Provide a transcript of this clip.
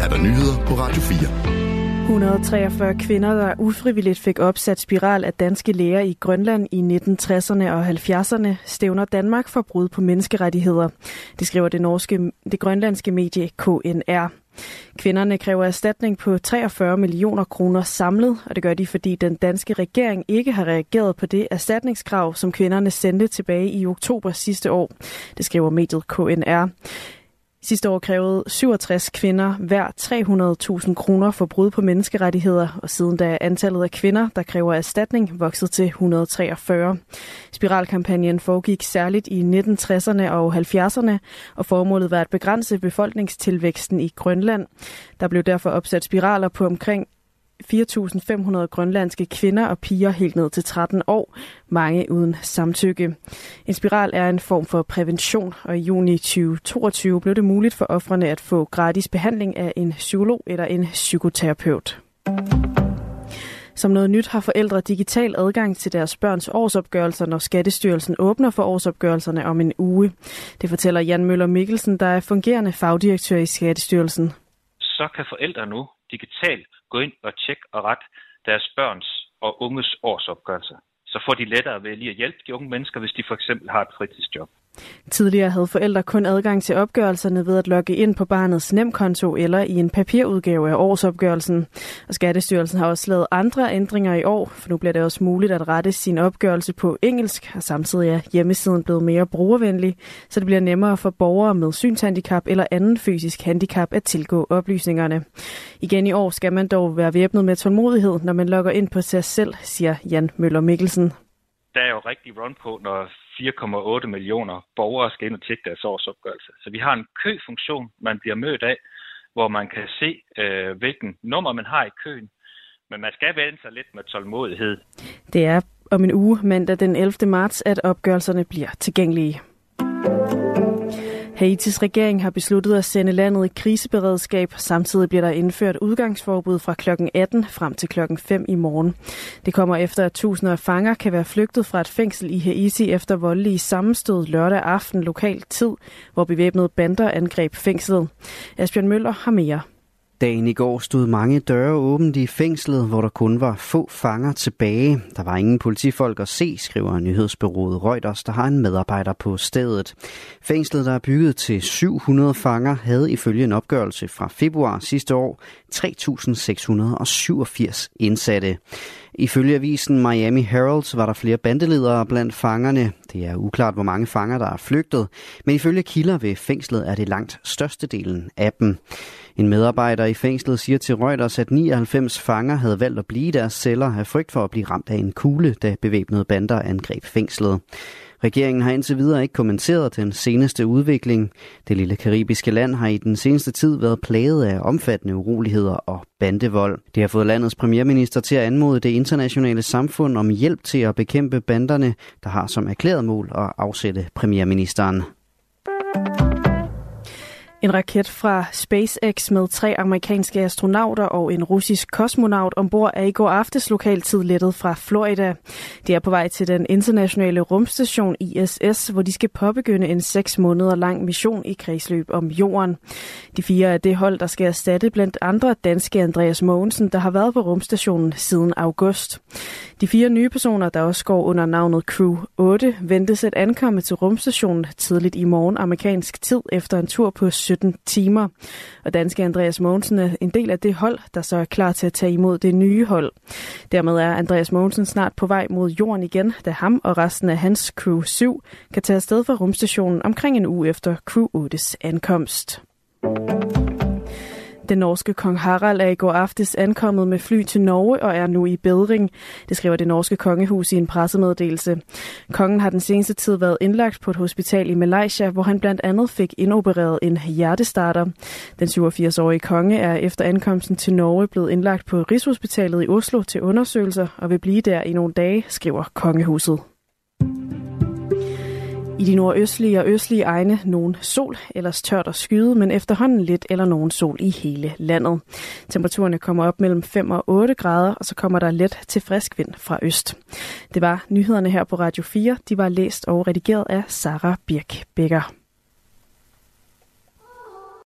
er der nyheder på Radio 4. 143 kvinder, der ufrivilligt fik opsat spiral af danske læger i Grønland i 1960'erne og 70'erne, stævner Danmark for brud på menneskerettigheder. Det skriver det, norske, det grønlandske medie KNR. Kvinderne kræver erstatning på 43 millioner kroner samlet, og det gør de, fordi den danske regering ikke har reageret på det erstatningskrav, som kvinderne sendte tilbage i oktober sidste år. Det skriver mediet KNR. Sidste år krævede 67 kvinder hver 300.000 kroner for brud på menneskerettigheder, og siden da er antallet af kvinder, der kræver erstatning, vokset til 143. Spiralkampagnen foregik særligt i 1960'erne og 70'erne, og formålet var at begrænse befolkningstilvæksten i Grønland. Der blev derfor opsat spiraler på omkring 4.500 grønlandske kvinder og piger helt ned til 13 år, mange uden samtykke. En spiral er en form for prævention, og i juni 2022 blev det muligt for ofrene at få gratis behandling af en psykolog eller en psykoterapeut. Som noget nyt har forældre digital adgang til deres børns årsopgørelser, når Skattestyrelsen åbner for årsopgørelserne om en uge. Det fortæller Jan Møller Mikkelsen, der er fungerende fagdirektør i Skattestyrelsen. Så kan forældre nu digitalt gå ind og tjekke og rette deres børns og unges årsopgørelser. Så får de lettere ved lige at hjælpe de unge mennesker, hvis de for eksempel har et fritidsjob. Tidligere havde forældre kun adgang til opgørelserne ved at logge ind på barnets nemkonto eller i en papirudgave af årsopgørelsen. Og Skattestyrelsen har også lavet andre ændringer i år, for nu bliver det også muligt at rette sin opgørelse på engelsk, og samtidig er hjemmesiden blevet mere brugervenlig, så det bliver nemmere for borgere med synshandicap eller anden fysisk handicap at tilgå oplysningerne. Igen i år skal man dog være væbnet med tålmodighed, når man logger ind på sig selv, siger Jan Møller Mikkelsen. Der er jo rigtig run på, når 4,8 millioner borgere skal ind og tjekke deres årsopgørelse. Så vi har en køfunktion, man bliver mødt af, hvor man kan se, øh, hvilken nummer man har i køen. Men man skal vende sig lidt med tålmodighed. Det er om en uge, mandag den 11. marts, at opgørelserne bliver tilgængelige. Haitis regering har besluttet at sende landet i kriseberedskab. Samtidig bliver der indført udgangsforbud fra kl. 18 frem til kl. 5 i morgen. Det kommer efter, at tusinder af fanger kan være flygtet fra et fængsel i Haiti efter voldelige sammenstød lørdag aften lokal tid, hvor bevæbnede bander angreb fængslet. Asbjørn Møller har mere. Dagen i går stod mange døre åbent i fængslet, hvor der kun var få fanger tilbage. Der var ingen politifolk at se, skriver nyhedsbyrået Reuters, der har en medarbejder på stedet. Fængslet, der er bygget til 700 fanger, havde ifølge en opgørelse fra februar sidste år 3.687 indsatte. Ifølge avisen Miami Herald var der flere bandeledere blandt fangerne. Det er uklart, hvor mange fanger, der er flygtet, men ifølge kilder ved fængslet er det langt størstedelen af dem. En medarbejder i fængslet siger til Reuters, at 99 fanger havde valgt at blive i deres celler af frygt for at blive ramt af en kugle, da bevæbnede bander angreb fængslet. Regeringen har indtil videre ikke kommenteret den seneste udvikling. Det lille karibiske land har i den seneste tid været plaget af omfattende uroligheder og bandevold. Det har fået landets premierminister til at anmode det internationale samfund om hjælp til at bekæmpe banderne, der har som erklæret mål at afsætte premierministeren. En raket fra SpaceX med tre amerikanske astronauter og en russisk kosmonaut ombord er i går aftes lokaltid lettet fra Florida. De er på vej til den internationale rumstation ISS, hvor de skal påbegynde en seks måneder lang mission i kredsløb om jorden. De fire er det hold, der skal erstatte blandt andre danske Andreas Mogensen, der har været på rumstationen siden august. De fire nye personer, der også går under navnet Crew 8, ventes at ankomme til rumstationen tidligt i morgen amerikansk tid efter en tur på 17 timer. Og danske Andreas Mogensen er en del af det hold, der så er klar til at tage imod det nye hold. Dermed er Andreas Mogensen snart på vej mod jorden igen, da ham og resten af hans Crew 7 kan tage afsted fra rumstationen omkring en uge efter Crew 8's ankomst. Den norske kong Harald er i går aftes ankommet med fly til Norge og er nu i bedring. Det skriver det norske kongehus i en pressemeddelelse. Kongen har den seneste tid været indlagt på et hospital i Malaysia, hvor han blandt andet fik indopereret en hjertestarter. Den 87-årige konge er efter ankomsten til Norge blevet indlagt på Rigshospitalet i Oslo til undersøgelser og vil blive der i nogle dage, skriver kongehuset. I de nordøstlige og østlige egne nogen sol, ellers tørt og skyde, men efterhånden lidt eller nogen sol i hele landet. Temperaturerne kommer op mellem 5 og 8 grader, og så kommer der let til frisk vind fra øst. Det var nyhederne her på Radio 4. De var læst og redigeret af Sara Birk Becker.